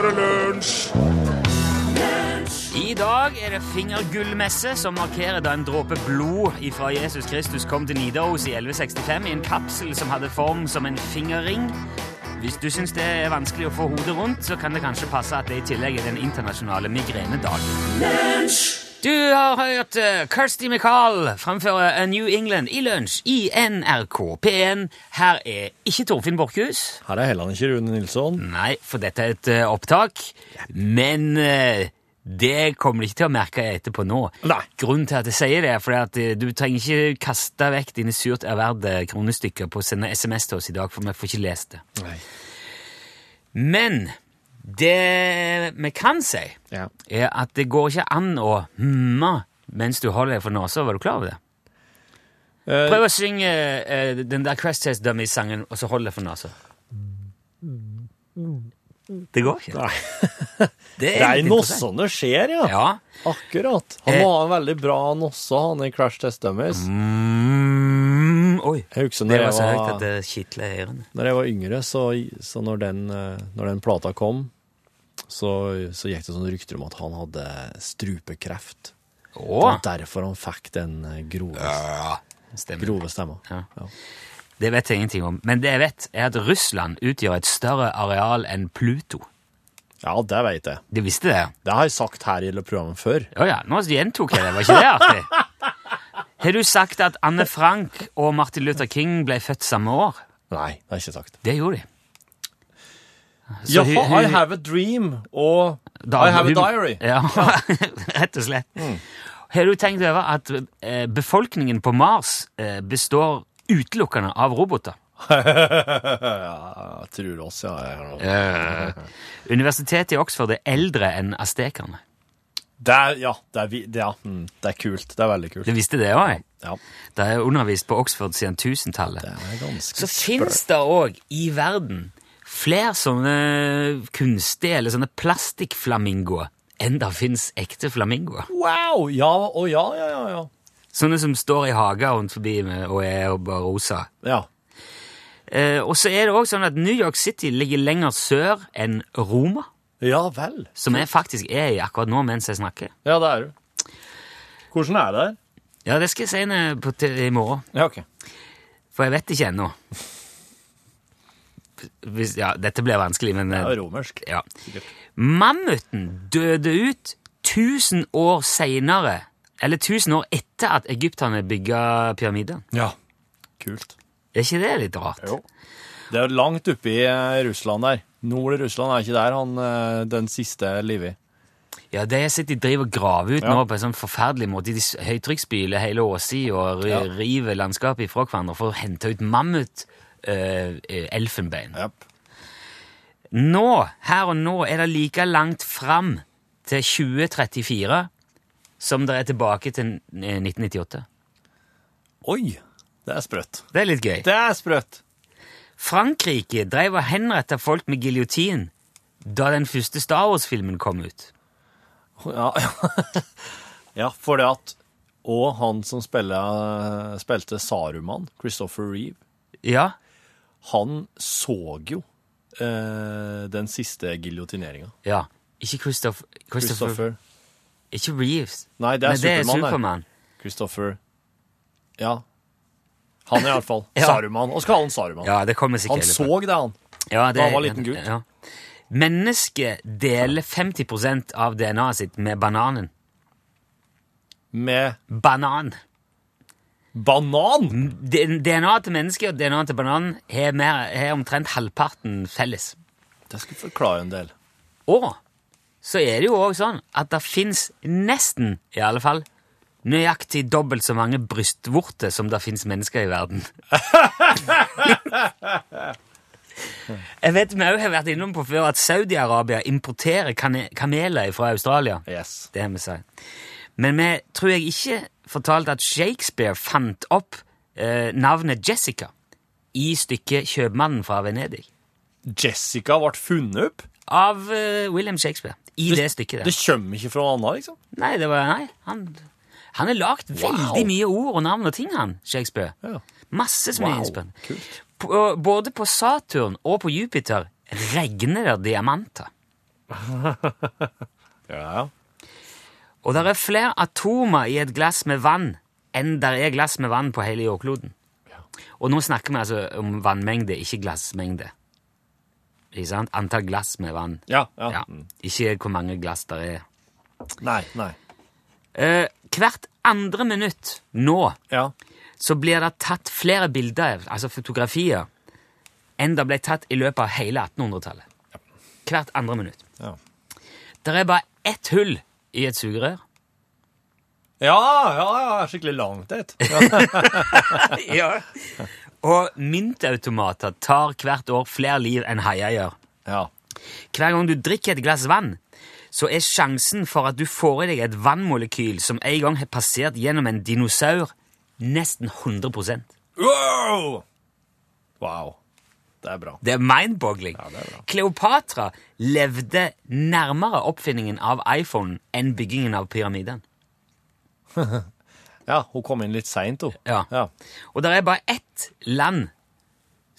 er det lunsj! I dag er det fingergullmesse, som markerer da en dråpe blod fra Jesus Kristus kom til Nidaros i 1165 i en kapsel som hadde form som en fingerring. Hvis du syns det er vanskelig å få hodet rundt, så kan det kanskje passe at det i tillegg er den internasjonale migrenedagen. Du har hørt uh, Kirsty McCall framføre New England i lunsj i NRK P1. Her er ikke Torfinn Borchhus. Her er heller ikke Rune Nilsson. Nei, for dette er et eh, opptak. Men eh, det kommer du ikke til å merke etterpå nå. Nei. Grunnen til at jeg sier det, er fordi at eh, du trenger ikke kaste vekk dine surt erverde kronestykker på å sende SMS til oss i dag, for vi får ikke lest det. Nei. Men det vi kan si, Ja. er at det går ikke an å humme mens du holder deg for nesa. Var du klar over det? Uh, Prøv å synge uh, den der Crash Test Dummies-sangen, og så hold deg for nesa. Det går ikke. Nei. Det er, er nossene skjer, ja. Ja. Akkurat. Han Eh. må ha en veldig bra nosse, han i Crash Test Dummies. Mm, oi. Jeg husker Det når var så jeg høyt at var, det kitla ørene. når jeg var yngre, så, så når, den, eh, når den plata kom, så, så gikk det sånne rykter om at han hadde strupekreft. Det Å! var derfor han fikk den eh, grove, ja, grove stemma. Ja. Ja. Det vet jeg ingenting om. Men det jeg vet, er at Russland utgjør et større areal enn Pluto. ja, det vet jeg. Du visste det? Det har jeg sagt her i programmet før. Å ja, nå gjentok jeg det. Var ikke det artig? Har du sagt at Anne Frank og Martin Luther King ble født samme år? Nei, det har jeg ikke sagt. Det gjorde de. Så Jaha, hun- hun- I have a dream og Da- I have a diary. Ja, rett og slett. Har du tenkt over at eh, befolkningen på Mars eh, består utelukkende av roboter? ja, tror det også, ja. Jeg Universitetet i Oxford er eldre enn aztekerne. Det er, ja, det er, det, er, mm, det er kult. Det er veldig kult. Du visste det òg? Ja, Det er undervist på Oxford siden 1000-tallet. det er ganske Så fins det òg i verden flere sånne kunstige eller sånne plastikkflamingoer enn det fins ekte flamingoer. Wow! Ja, og ja, ja, ja, ja. Sånne som står i hager rundt forbi med, og er bare rosa. Ja, Eh, og så er det òg sånn at New York City ligger lenger sør enn Roma, ja vel. som jeg faktisk er i akkurat nå mens jeg snakker. Ja, det er du. Hvordan er det her? Ja, det skal jeg si ned på t i morgen, Ja, ok. for jeg vet ikke ennå. Hvis, ja, dette blir vanskelig, men Det eh, er romersk. Ja. Mammuten døde ut 1000 år seinere, eller 1000 år etter at egypterne bygga pyramidene. Ja. Kult. Er ikke det litt rart? Jo. Det er jo langt oppe i eh, Russland der. Nord i Russland er ikke der han eh, den siste Livi? Ja, det jeg sitter de driver og graver ut Ja. nå på en sånn forferdelig måte. De høytrykksspyler hele åssida og Ja. river landskapet ifra hverandre for å hente ut mammut eh, eh. Yep. Nå, her og nå, er det like langt fram til 2034 som det er tilbake til eh, 1998. Oi, det er sprøtt. Det er litt gøy. Det er sprøtt. Frankrike drev og henretta folk med giljotin da den første Star Wars-filmen kom ut. Ja, ja for det at Og han som spiller, spilte Saruman, Christopher Reeve, Ja, han så jo eh, den siste giljotineringa. ja. Ikke Christopher, Christopher, Christopher Ikke Reeves. Nei, det er Nei, det er Supermann. Supermann. Christopher Ja. Han iallfall. Ja. Saruman. Og skal kaller han Saruman. Ja, det kommer han sikkert. så det, han. ja, det, da han var liten gutt. Ja. Mennesket deler 50 av DNA-et sitt med bananen. Med Banan. banan! DNA til mennesket og DNA til bananen har, har omtrent halvparten felles. Det skulle forklare en del. Og så er det jo òg sånn at det fins nesten, i alle fall, nøyaktig dobbelt så mange brystvorter som det fins mennesker i verden. Jeg vet vi òg har vært innom på før at Saudi-Arabia importerer kameler fra Australia. Yes. Det har vi sagt. Men vi tror jeg ikke fortalte at Shakespeare fant opp eh, navnet Jessica i stykket 'Kjøpmannen fra Venedig'. Jessica ble funnet opp. Av eh, William Shakespeare. I det, stykket der. Det kommer ikke fra noe annet, liksom. Nei, det var Nei, han Han har lagd veldig mye ord og navn og ting, han, Shakespeare. Ja. Masse som er kult. Både på Saturn og på Jupiter regner det diamanter. Ja. Og det er flere atomer i et glass med vann enn det er glass med vann på hele jordkloden. Og nå snakker vi altså om vannmengde, ikke glassmengde. Ikke sant? Antall glass med vann. Ja, ja. Mm. Ikke hvor mange glass der er. Nei, nei. Eh, hvert andre minutt nå Ja. så blir det tatt flere bilder, altså fotografier, enn det ble tatt i løpet av hele 1800-tallet. Hvert andre minutt. Ja. Det er bare ett hull i et sugerør. Ja, ja, ja, skikkelig langt et. Ja. Og myntautomater tar hvert år flere liv enn haier gjør. ja. Hver gang du drikker et glass vann, så er sjansen for at du får i deg et vannmolekyl som en gang har passert gjennom en dinosaur, nesten 100 Wow! Wow. Det er bra. Det er mindboggling. Ja, det er. Kleopatra levde nærmere oppfinningen av iPhone enn byggingen av pyramiden. Ja, hun kom inn litt seint, hun. Ja. Ja. Og det er bare ett land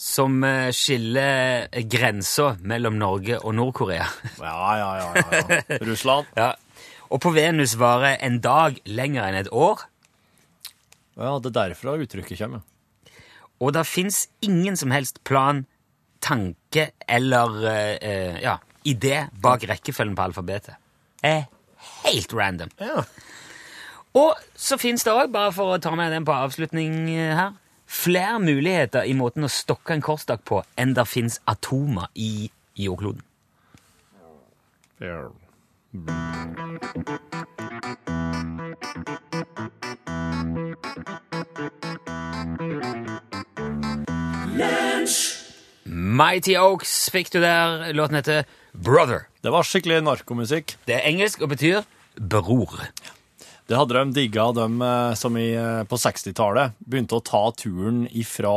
som eh, skiller grensa mellom Norge og Nord-Korea. Ja, ja, ja, ja, ja. Russland. Ja. Og på Venus varer en dag lenger enn et år. Ja, det er derfra uttrykket kommer. Og det fins ingen som helst plan, tanke eller eh, ja, idé bak rekkefølgen på alfabetet. Er helt random. Ja. Og så fins det òg, bare for å ta med den på avslutning her, flere muligheter i måten å stokke en korsdag på enn det fins atomer i jordkloden. Mighty Oaks fikk du der. Låten heter Brother. Det var skikkelig narkomusikk. Det er engelsk og betyr bror. Det hadde de digga, de eh, som i, eh, på 60-tallet begynte å ta turen fra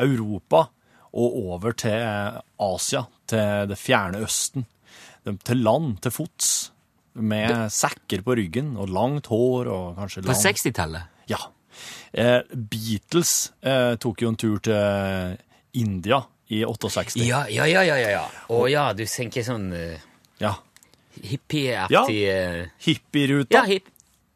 Europa og over til eh, Asia, til det fjerne Østen. De, til land, til fots, med sekker på ryggen og langt hår og kanskje På lang 60-tallet. Ja. Eh, Beatles eh, tok jo en tur til India i 68. Ja, ja, ja, ja. ja. Å ja, du tenker sånn uh, Ja. hippieaktig Ja, Hippieruta. Ja, hipp...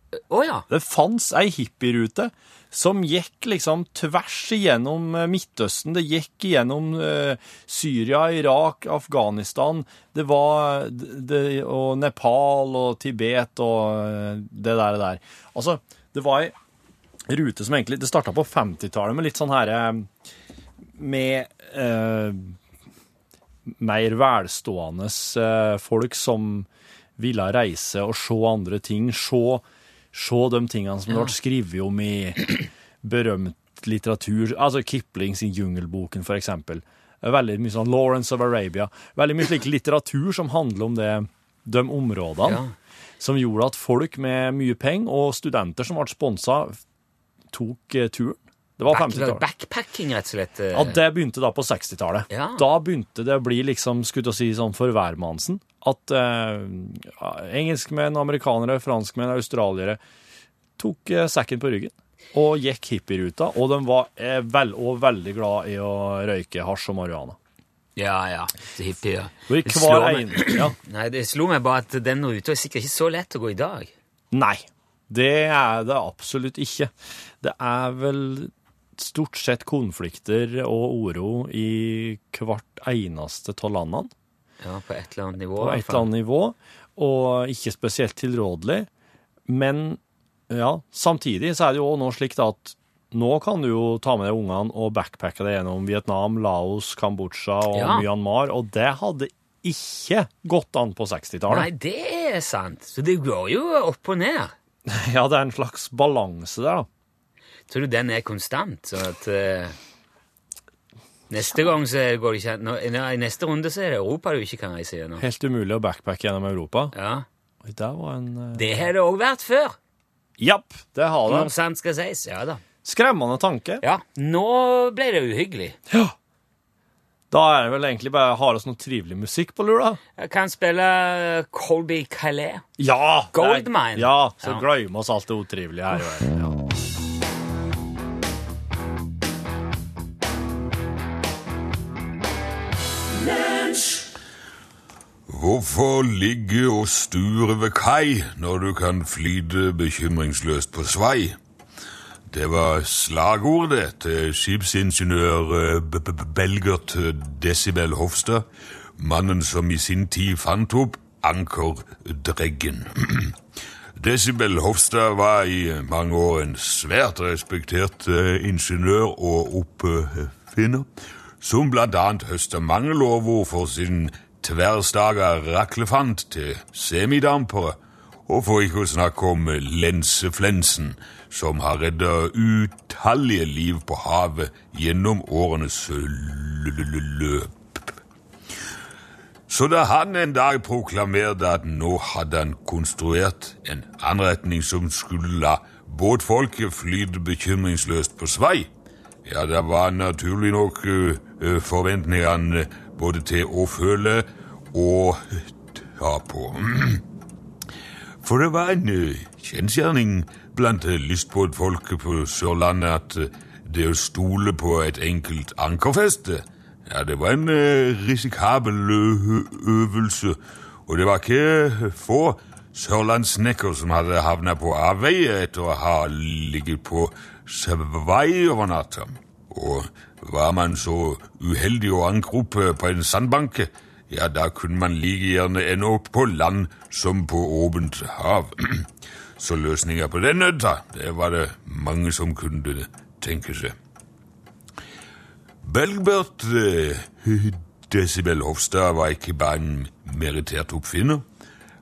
Å ja. Det fanns ei hippierute som gikk liksom tvers igjennom eh, Midtøsten. Det gikk igjennom eh, Syria, Irak, Afghanistan. Det var det, Og Nepal og Tibet og eh, det der. der. Altså, det var ei rute som egentlig Det starta på 50-tallet med litt sånn herre Med eh, mer velstående folk som ville reise og se andre ting. Se, se de tingene som det ble skrevet om i berømt litteratur. Altså Kipling sin Jungelboken, for eksempel. Veldig mye sånn Lawrence of Arabia. Veldig mye slik litteratur som handler om det, de områdene. Ja. Som gjorde at folk med mye penger, og studenter som ble sponsa, tok eh, turen. Det var Back, 50-tallet. backpacking, rett og slett. eh. Ja, det begynte da på 60-tallet. Ja. Da begynte det å bli liksom, skulle jeg si, sånn for hvermannsen. At eh, engelskmenn, amerikanere, franskmenn, australiere tok eh, sekken på ryggen og gikk hippieruta. Og de var eh, vel, og veldig glad i å røyke hasj og marihuana. Ja, ja. Hippie, ja. Det slår meg- ja. Nei, det slo meg bare at den ruta er sikkert ikke så lett å gå i dag. Nei, det er det absolutt ikke. Det er vel stort sett konflikter og uro i hvert eneste av landene. Ja, på et eller annet nivå. på et eller annet nivå, og ikke spesielt tilrådelig. Men ja, samtidig så er det jo nå slik at nå kan du jo ta med deg ungene og backpacke deg gjennom Vietnam, Laos, Kambodsja og Ja. Myanmar, og det hadde ikke gått an på 60-tallet. Nei, det er sant. Så det går jo opp og ned. Ja, det er en slags balanse der, da. Tror du den er konstant? sånn at eh, Neste gang så går det ikke nå, nei, I neste runde så er det Europa du ikke kan reise gjennom. Helt umulig å backpacke gjennom Europa. Ja. Oi, Det var en eh, Det har det òg vært før. Japp, det har Når det. sant skal sies. Ja da. Skremmende tanke. Ja, nå ble det uhyggelig. Ja. Da er det vel egentlig bare har oss noe trivelig musikk på lur, da. Jeg kan spille Colby Calais. Ja! Goldmine. Ja, så Ja. glemmer oss alt det utrivelige her. jo. Ja. Hvorfor ligge og sture ved kai når du kan flyte bekymringsløst på svei? Det var slagordet til skipsingeniør eh, Belgert Decibel Hofstad, mannen som i sin tid fant opp ankerdreggen. Decibel Hofstad var i mange år en svært respektert eh, ingeniør og oppfinner, som blant annet høsta mange lovord for sin tverrstaga raklefant til semidampere, og for ikke å snakke om lenseflensen, som har redda utallige liv på havet gjennom årenes løp. Så da han en dag proklamerte at nå hadde han konstruert en anretning som skulle la båtfolket flyte bekymringsløst på svei, ja, da var naturlig nok ø, forventningene både til å føle og ta på. For det var en ø, kjensgjerning blant ø, lystbåtfolket på Sørlandet at det å stole på et enkelt ankerfeste, ja, det var en risikabel øvelse, og det var ikke få sørlandssnekker som hadde havna på avveie etter å ha ligget på svai over natta. Og var man så uheldig å angripe på en sandbanke, ja, da kunne man like gjerne ende opp på land som på åpent hav. Så løsninga på den nøtta, det var det mange som kunne tenke seg. Belgbert eh, Decibel Hofstad var ikke bare en merittert oppfinner.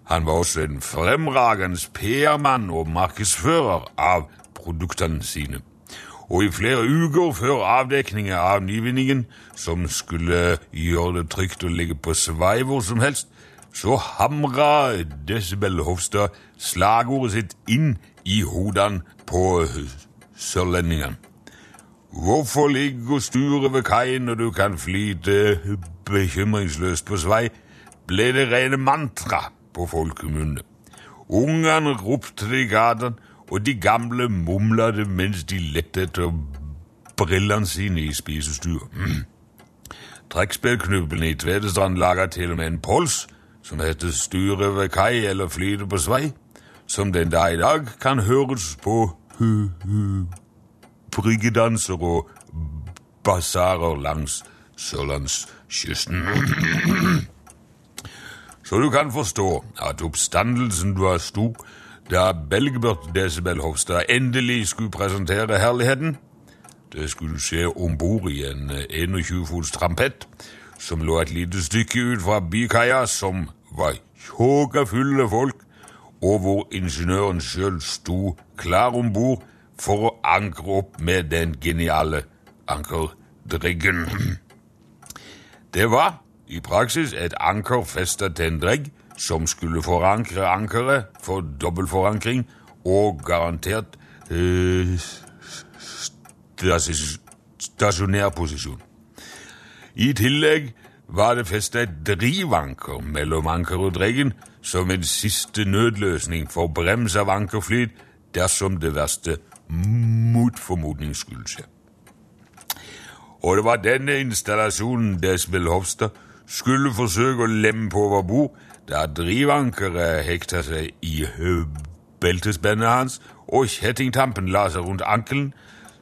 Han var også en fremragende PR-mann og markedsfører av produktene sine. Og i flere uker før avdekningen av nyvinningen, som skulle gjøre det trygt å ligge på svei hvor som helst, så hamra Decibel Hofstad slagordet sitt inn i hodene på sørlendingene. Hvorfor ligge og sture ved kaien når du kan flyte bekymringsløst på svei, ble det rene mantra på folkemunne. Ungene ropte det i gatene, og de gamle mumla det mens de lette etter brillene sine i spisestua. Mm. Trekkspillknubbene i Tvedestrand laga til og med en pols som heter Styre ved kai eller Flyte på svei, som den dag i dag kan høres på bryggedanser og basarer langs sørlandskysten. Så du kan forstå at oppstandelsen var stor da Belgbert Decibel Hofstad endelig skulle presentere herligheten. Det skulle skje om bord i en 21 fots trampett som lå et lite stykke ut fra bykaia, som var tjåka full folk, og hvor ingeniøren sjøl sto klar om bord for å ankre opp med den geniale ankerdriggen. Det var i praksis et anker festa til en dregg som skulle forankre ankeret for dobbeltforankring og garantert eh, stasjonær posisjon. I tillegg var det festa et drivanker mellom anker og dreggen som en siste nødløsning for brems av ankerflyt dersom det verste mot formodning skulle skje. Og det var denne installasjonen Desbel Hofstad skulle forsøke å lemme på over bord da drivankeret hekta seg i beltespennet hans og kjettingtampen la seg rundt ankelen,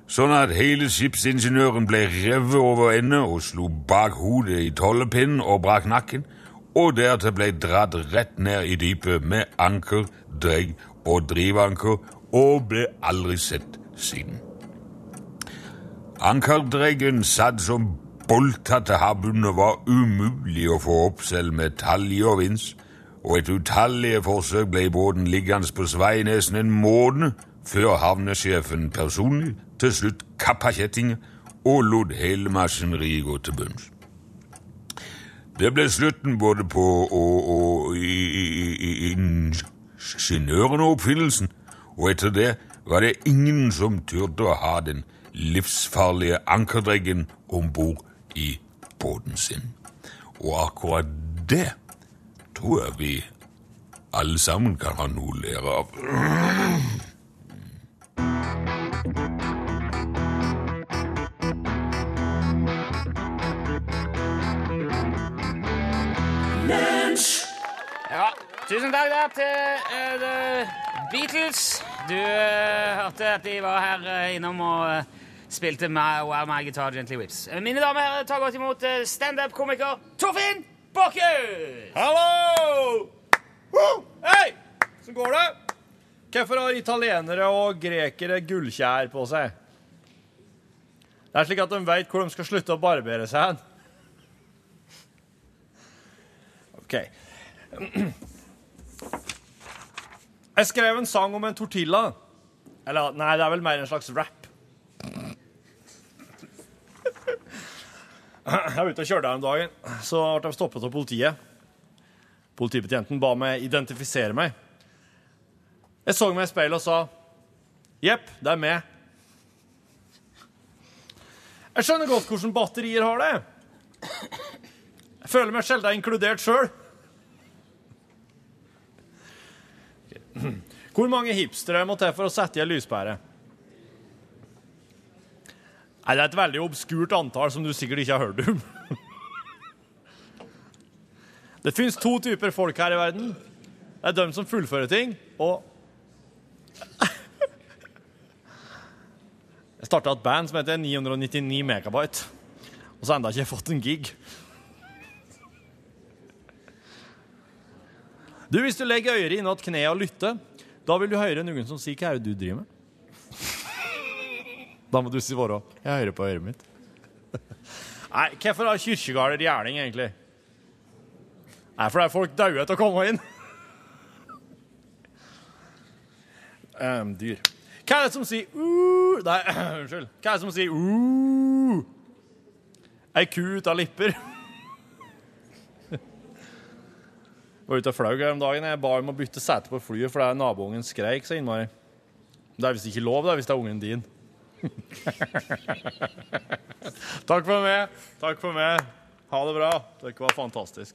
sånn at hele skipsingeniøren ble revet over ende og slo bak hodet i tollepinnen og brakk nakken, og deretter ble dratt rett ned i dypet med anker, dregg og drivanker og ble aldri sett siden. Ankerdreggen satt som bolta til havbunnen var umulig å få opp selv med talje og vins, og et utallige forsøk ble båten liggende på Sveinesen en måned før havnesjefen personlig til slutt kappa kjettingen og lot hele maskineriet gå til bunns. Det ble slutten både på og, og ingeniøren og oppfinnelsen, og etter det var det ingen som turte å ha den livsfarlige ankerdreggen om bord i båten sin. Og akkurat det tror jeg vi alle sammen kan ha noe å lære av. Ja, Tusen takk der til uh, The Beatles. Du uh, hørte at de var her uh, innom og eh, spilte My, Wow My Guitar Gently Whips. Eh, Mine damer og herrer, ta godt imot eh, standup-komiker Torfinn Bakhus! Hallo! Hei! Så går det. Hvorfor har italienere og grekere gullkjær på seg? Det er slik at de vet hvor de skal slutte å barbere seg hen. OK. Jeg skrev en sang om en tortilla. Eller, nei, det er vel mer en slags rap. Jeg var ute og kjørte her om dagen, så ble jeg stoppet av politiet. Politibetjenten ba meg identifisere meg. Jeg så meg i speilet og sa Jepp, det er meg. Jeg skjønner godt hvordan batterier har det. Jeg føler meg sjelden inkludert sjøl. Hvor mange hipstere må til for å sette i en lyspære? Nei, Det er et veldig obskurt antall som du sikkert ikke har hørt om. Det fins to typer folk her i verden. Det er dem som fullfører ting, og Jeg starta et band som heter 999 Megabyte, og så jeg ennå ikke fått en gig. Du, Hvis du legger øret innat kneet og lytter, da vil du høre noen som sier 'Hva er det du driver med?' Da må du si bare 'Jeg hører på øret mitt'. Nei, hvorfor har kirkegårder gjerning, egentlig? Nei, for det er folk dauer til å komme inn. um, dyr. Hva er det som sier uh, Nei, unnskyld. Hva er det som sier uh? Ei ku ut av lipper. Jeg var ute og fløy her om dagen. Jeg ba om å bytte sete på flyet fordi naboungen skreik så innmari. Det er visst ikke lov, det, hvis det er ungen din. Takk for meg. Takk for meg. Ha det bra. Dere var fantastisk.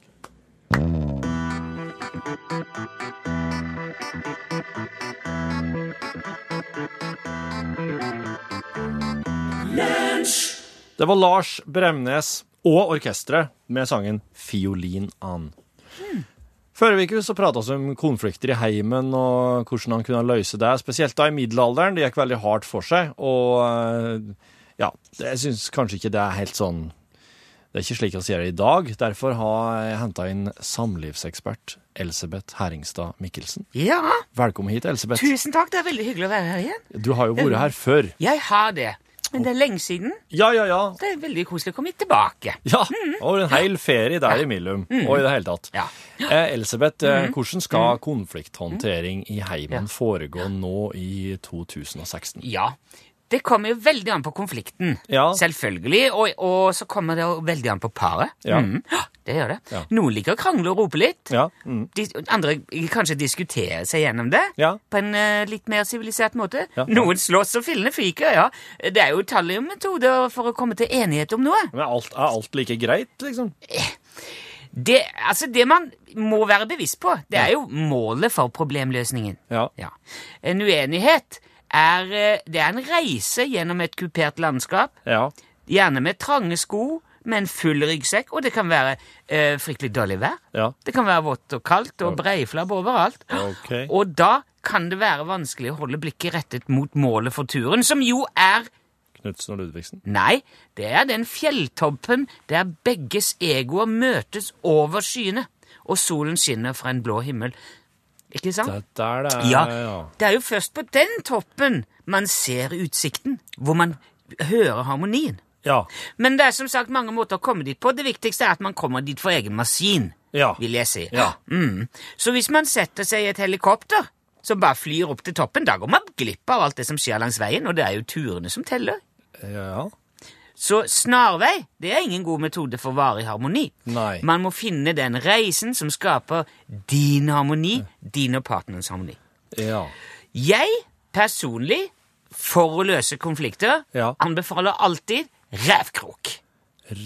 Det var Lars Bremnes og orkesteret med sangen 'Fiolin an'. Forrige uke så prata vi om konflikter i heimen og hvordan han kunne løse det. Spesielt da i middelalderen. Det gikk veldig hardt for seg. Og eh, ja, jeg syns kanskje ikke det er helt sånn Det er ikke slik vi sier det i dag. Derfor har jeg henta inn samlivsekspert Elsebeth Herringstad Mikkelsen. Ja, Velkommen hit, Elsebeth. tusen takk. Det er veldig hyggelig å være her igjen. Du har jo vært her før. Jeg har det. Men det er lenge siden. Ja, ja, ja. Det er veldig koselig å komme hit tilbake. Ja, og en hel ferie der imellom, og i det hele tatt. Ja. Eh, Elisabeth, mm. hvordan skal konflikthåndtering i heimen foregå nå i 2016? Ja, det kommer jo veldig an på konflikten. Ja. Selvfølgelig. Og, og så kommer det veldig an på paret. Ja. Mm. det gjør det. Ja. Noen liker å krangle og rope litt. Ja, mm. De, andre kanskje diskutere seg gjennom det på en uh, litt mer sivilisert måte. Noen slåss og fillene fyker, ja. Det er jo utallige metoder for å komme til enighet om noe. Men alt, er alt like greit, liksom? Det, altså det man må være bevisst på, det er jo målet for problemløsningen. Ja. Ja. En uenighet er, eh, det er en reise gjennom et kupert landskap, Ja. gjerne med trange sko, med en full ryggsekk, og det kan være eh, fryktelig dårlig vær. Ja. Det kan være vått og kaldt og breiflabb overalt. Okay. Og da kan det være vanskelig å holde blikket rettet mot målet for turen, som jo er Knutsen og Ludvigsen. Nei, det er den fjelltoppen der begges egoer møtes over skyene, og solen skinner fra en blå himmel. Ikke sant? Det der det er, Ja, ja. det er jo først på den toppen man ser utsikten, hvor man hører harmonien. Ja. Men det er som sagt mange måter å komme dit på. Det viktigste er at man kommer dit for egen maskin, Ja. vil jeg si. Ja. Mm. Så hvis man setter seg i et helikopter som bare flyr opp til toppen, da går man glipp av alt det som skjer langs veien, og det er jo turene som teller. Ja. Så snarvei det er ingen god metode for varig harmoni. Nei. Man må finne den reisen som skaper din harmoni, din og partnerens harmoni. Ja. Jeg personlig, for å løse konflikter, Ja. anbefaler alltid revkrok.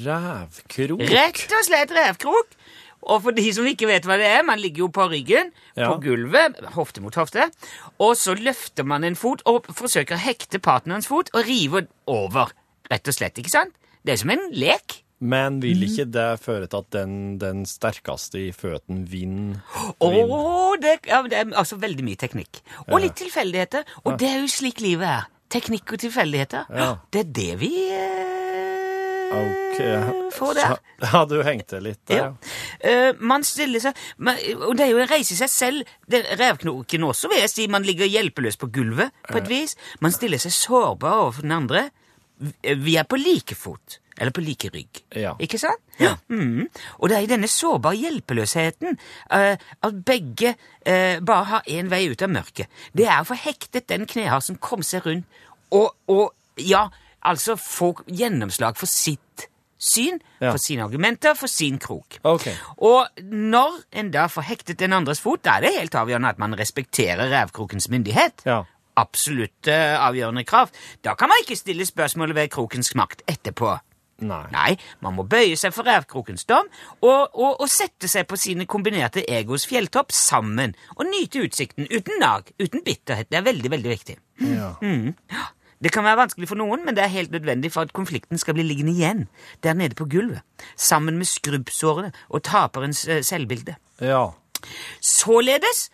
Revkrok? Rett og slett revkrok. Og for de som ikke vet hva det er, man ligger jo på ryggen, Ja. på gulvet, hofte mot hofte, og så løfter man en fot og forsøker å hekte partnerens fot og rive over, rett og slett, ikke sant? Det er som en lek. Men vil Mhm. ikke det føre til at den, den sterkeste i føtten vinner? Å, det, ja, det er altså veldig mye teknikk. Og litt tilfeldigheter. Og det er jo slik livet er. Teknikk og tilfeldigheter. Ja. Det er det vi eh, okay. får der. Ja, du hengte litt der, Ja. Eh, man stiller seg man, Og det er jo en reise i seg selv. Det, revknoken også, vil jeg si. Man ligger hjelpeløs på gulvet, på et vis. Man stiller seg sårbar overfor den andre. Vi- er på like fot. Eller på like rygg. Ja. Ikke sant? Ja. Mm. Og det er i denne sårbare hjelpeløsheten uh, at begge uh, bare har én vei ut av mørket. Det er å få hektet den knehasen, komme seg rundt og, og ja, altså få gjennomslag for sitt syn, Ja. for sine argumenter, for sin krok. Ok. Og når en da får hektet den andres fot, da er det helt avgjørende at man respekterer revkrokens myndighet. Ja. Absolutt eh, avgjørende krav. Da kan man ikke stille spørsmålet ved krokens makt etterpå. Nei. Nei, man må bøye seg for revkrokens dom og, og, og sette seg på sine kombinerte egos fjelltopp sammen og nyte utsikten uten nag, uten bitterhet. Det er veldig, veldig viktig. Ja. Det kan være vanskelig for noen, men det er helt nødvendig for at konflikten skal bli liggende igjen der nede på gulvet, sammen med skrubbsårene og taperens eh, selvbilde. ja. Således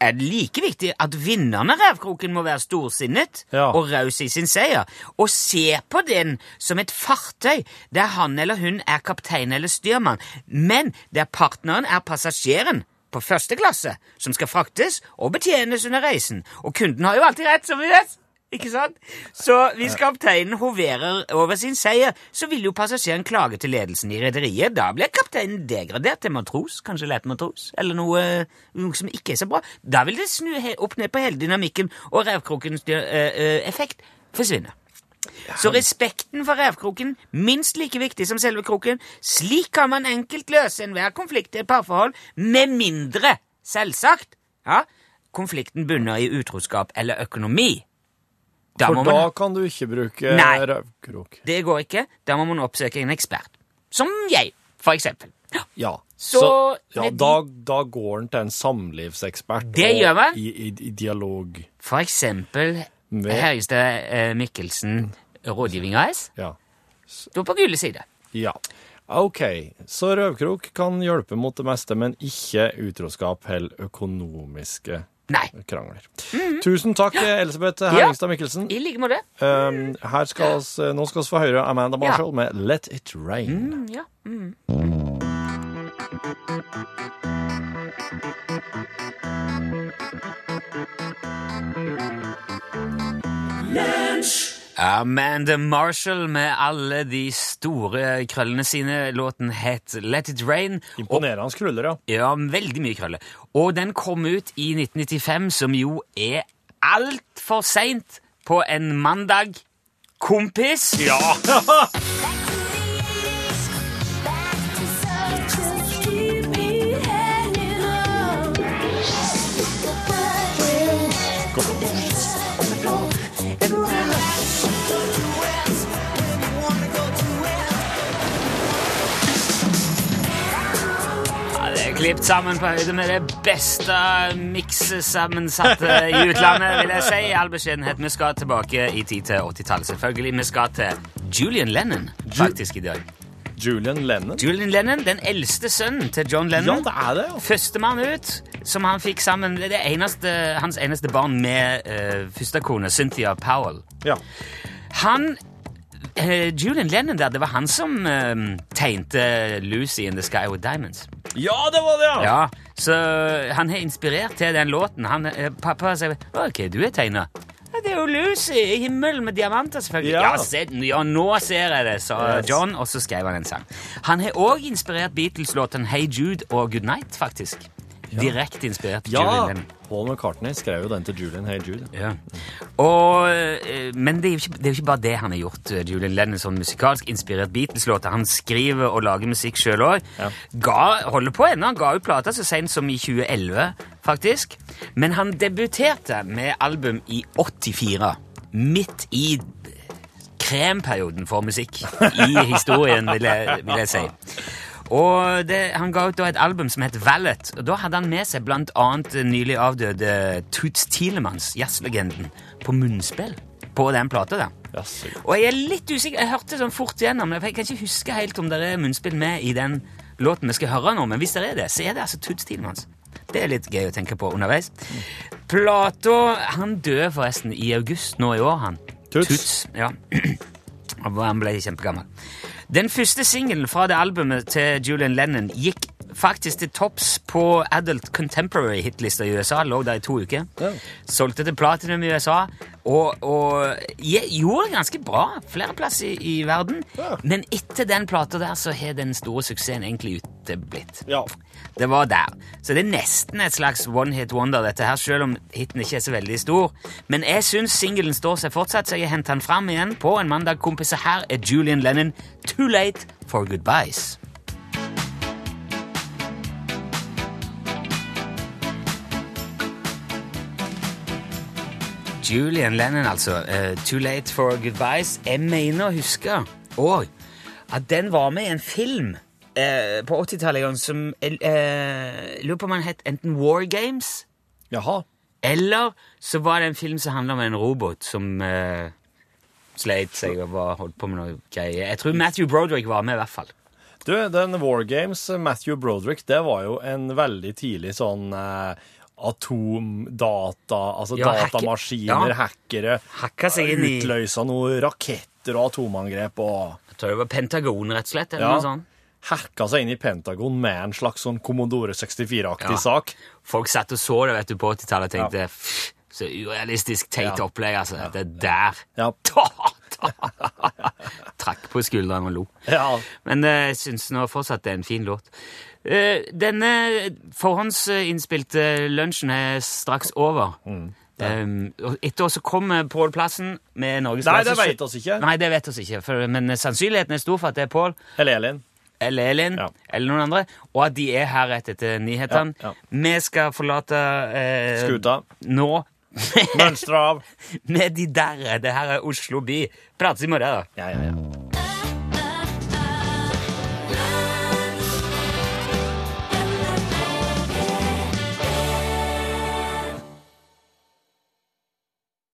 er det like viktig at vinneren av revkroken må være storsinnet Ja. og raus i sin seier, og se på den som et fartøy der han eller hun er kaptein eller styrmann, men der partneren er passasjeren på første klasse, som skal fraktes og betjenes under reisen. Og kunden har jo alltid rett, som vi vet. Ikke sant? Så hvis kapteinen hoverer over sin seier, så vil jo passasjeren klage til ledelsen i rederiet. Da blir kapteinen degradert til matros, kanskje lett matros, eller noe, noe som ikke er så bra. Da vil det snu opp ned på hele dynamikken, og revkrokens eh, eh, effekt forsvinner. Så respekten for revkroken minst like viktig som selve kroken. Slik kan man enkelt løse enhver konflikt i et parforhold, med mindre, selvsagt, ja, konflikten bunner i utroskap eller økonomi. Da For da man, kan du ikke bruke Nei. røvkrok. det går ikke. Da må man oppsøke en ekspert. Som jeg, for eksempel. Ja. så, Så ja, da, da går en til en samlivsekspert. Det og gjør man. I, i, I dialog. For eksempel Med- Høyestad eh, Mikkelsen Rådgivning AS. Ja. Står på gule side. ja. OK, så røvkrok kan hjelpe mot det meste, men ikke utroskap eller økonomiske Nei. krangler. Tusen takk, Elisabeth Herringstad Mikkelsen. I like måte. Um, her skal oss, nå skal vi få høre Amanda Marshall med Let It Rain. Mm, ja. Mm. Amanda Marshall med alle de store krøllene sine. Låten het Let It Rain. Imponerende krøller, ja. ja, veldig mye krøller. Og den kom ut i 1995, som jo er altfor seint på en mandag. Kompis! Ja! Ja, klippet sammen på høyde med det beste miksesammensatte i utlandet, vil jeg si. I all beskjedenhet, vi skal tilbake i tid til 80-tallet, selvfølgelig. Vi skal til Julian Lennon, faktisk, i dag. Julian Lennon. Julian Lennon, den eldste sønnen til John Ja, Lennon. det er det, er Førstemann ut, som han fikk sammen Det er eneste, hans eneste barn med uh, førstekone, Cynthia Powell. ja. Han eh, Julian Lennon der, det var han som uh, tegnte Lucy in the Sky with Diamonds. Ja, det var det, ja! Ja, så han har inspirert til den låten. Han, eh, pappa sier OK, du er tegner. Ja, det er jo Lucy i himmelen med diamanter, selvfølgelig. Ja. Ja, se, ja nå ser jeg det, sa Yes. John, og så skrev han en sang. Han har òg inspirert Beatles-låten Hey Jude og Good Night, faktisk. Direkte inspirert Ja, Julian. Paul McCartney skrev jo den til Julian Hey Jude. Ja. Og, eh, men det er, jo ikke, det er jo ikke bare det han har gjort. eh, Julian Lennon sånn musikalsk inspirert Beatles-låter. Han skriver og lager musikk sjøl òg. Ja. Holder på ennå. Han ga ut plata så sent som i 2011, faktisk. Men han debuterte med album i 84. Midt i kremperioden for musikk i historien, vil jeg, vil jeg si. Og det, Han ga ut da et album som het Valet. og Da hadde han med seg annet nylig avdøde Toots Tielemanns, jazzlegenden, på munnspill på den plata der. Jaså. Og jeg er litt usikker, jeg hørte sånn fort igjennom, for jeg kan ikke huske helt om det er munnspill med i den låten vi skal høre nå, men hvis det er det, så er det altså Toots Tielemanns. Det er litt gøy å tenke på underveis. Plato Han døde forresten i august nå i år, han. Toots? ja. Han ble kjempegammel. Den første singelen fra det albumet til Julian Lennon gikk faktisk til topps på Adult Contemporary hitlista i USA. Lå der i to uker. Ja. Solgte til platinum i USA. Og, og ja, gjorde det ganske bra flere plasser i, i verden. Ja. Men etter den plata der så har den store suksessen egentlig uteblitt. Ja. Det var der. Så det er nesten et slags one hit wonder, dette her, selv om hiten ikke er så veldig stor. Men jeg syns singelen står seg fortsatt, så jeg henter den fram igjen på en mandag, kompis. Og her er Julian Lennon, Too Late for Goodbyes. Julian Lennon, altså. Uh, Too Late for Goodbyes. Jeg mener å huske og at den var med i en film uh, på 80-tallet en gang som uh, lurer på om den het enten War Games, Jaha. eller så var det en film som handla om en robot som uh, sleit seg og var, holdt på med noe greier. Jeg tror Matthew Broderick var med, i hvert fall. Du, den War Games, Matthew Broderick, det var jo en veldig tidlig sånn eh, atomdata, altså Ja, datamaskiner, hackere, utløsa noen raketter og atomangrep og Jeg tror det var Pentagon, rett og slett. eller noe sånt. hacka seg inn i Pentagon med en slags sånn Commodore 64-aktig Ja. sak. Folk satt og så det vet du, på 80-tallet og tenkte ja. Så urealistisk teit Ja. opplegg, altså. Det der. Ja. Ta, ta. Trakk på skuldrene og lo. Ja. Men jeg jeg syns nå fortsatt det er en fin låt. Eh, Denne forhåndsinnspilte lunsjen er straks over. Mm. Um, etter oss kommer Pål Plassen med Norges Nei, det vet oss ikke. Nei, det vet oss ikke, for, men sannsynligheten er stor for at det er Pål Eller Elin. eller Elin Ja. eller noen andre, og at de er her rett etter nyhetene. Ja, Vi skal forlate eh, Skuta. nå Mønstre av. med de der. Det her er Oslo by. Prates i morgen, da. Ja, ja, ja.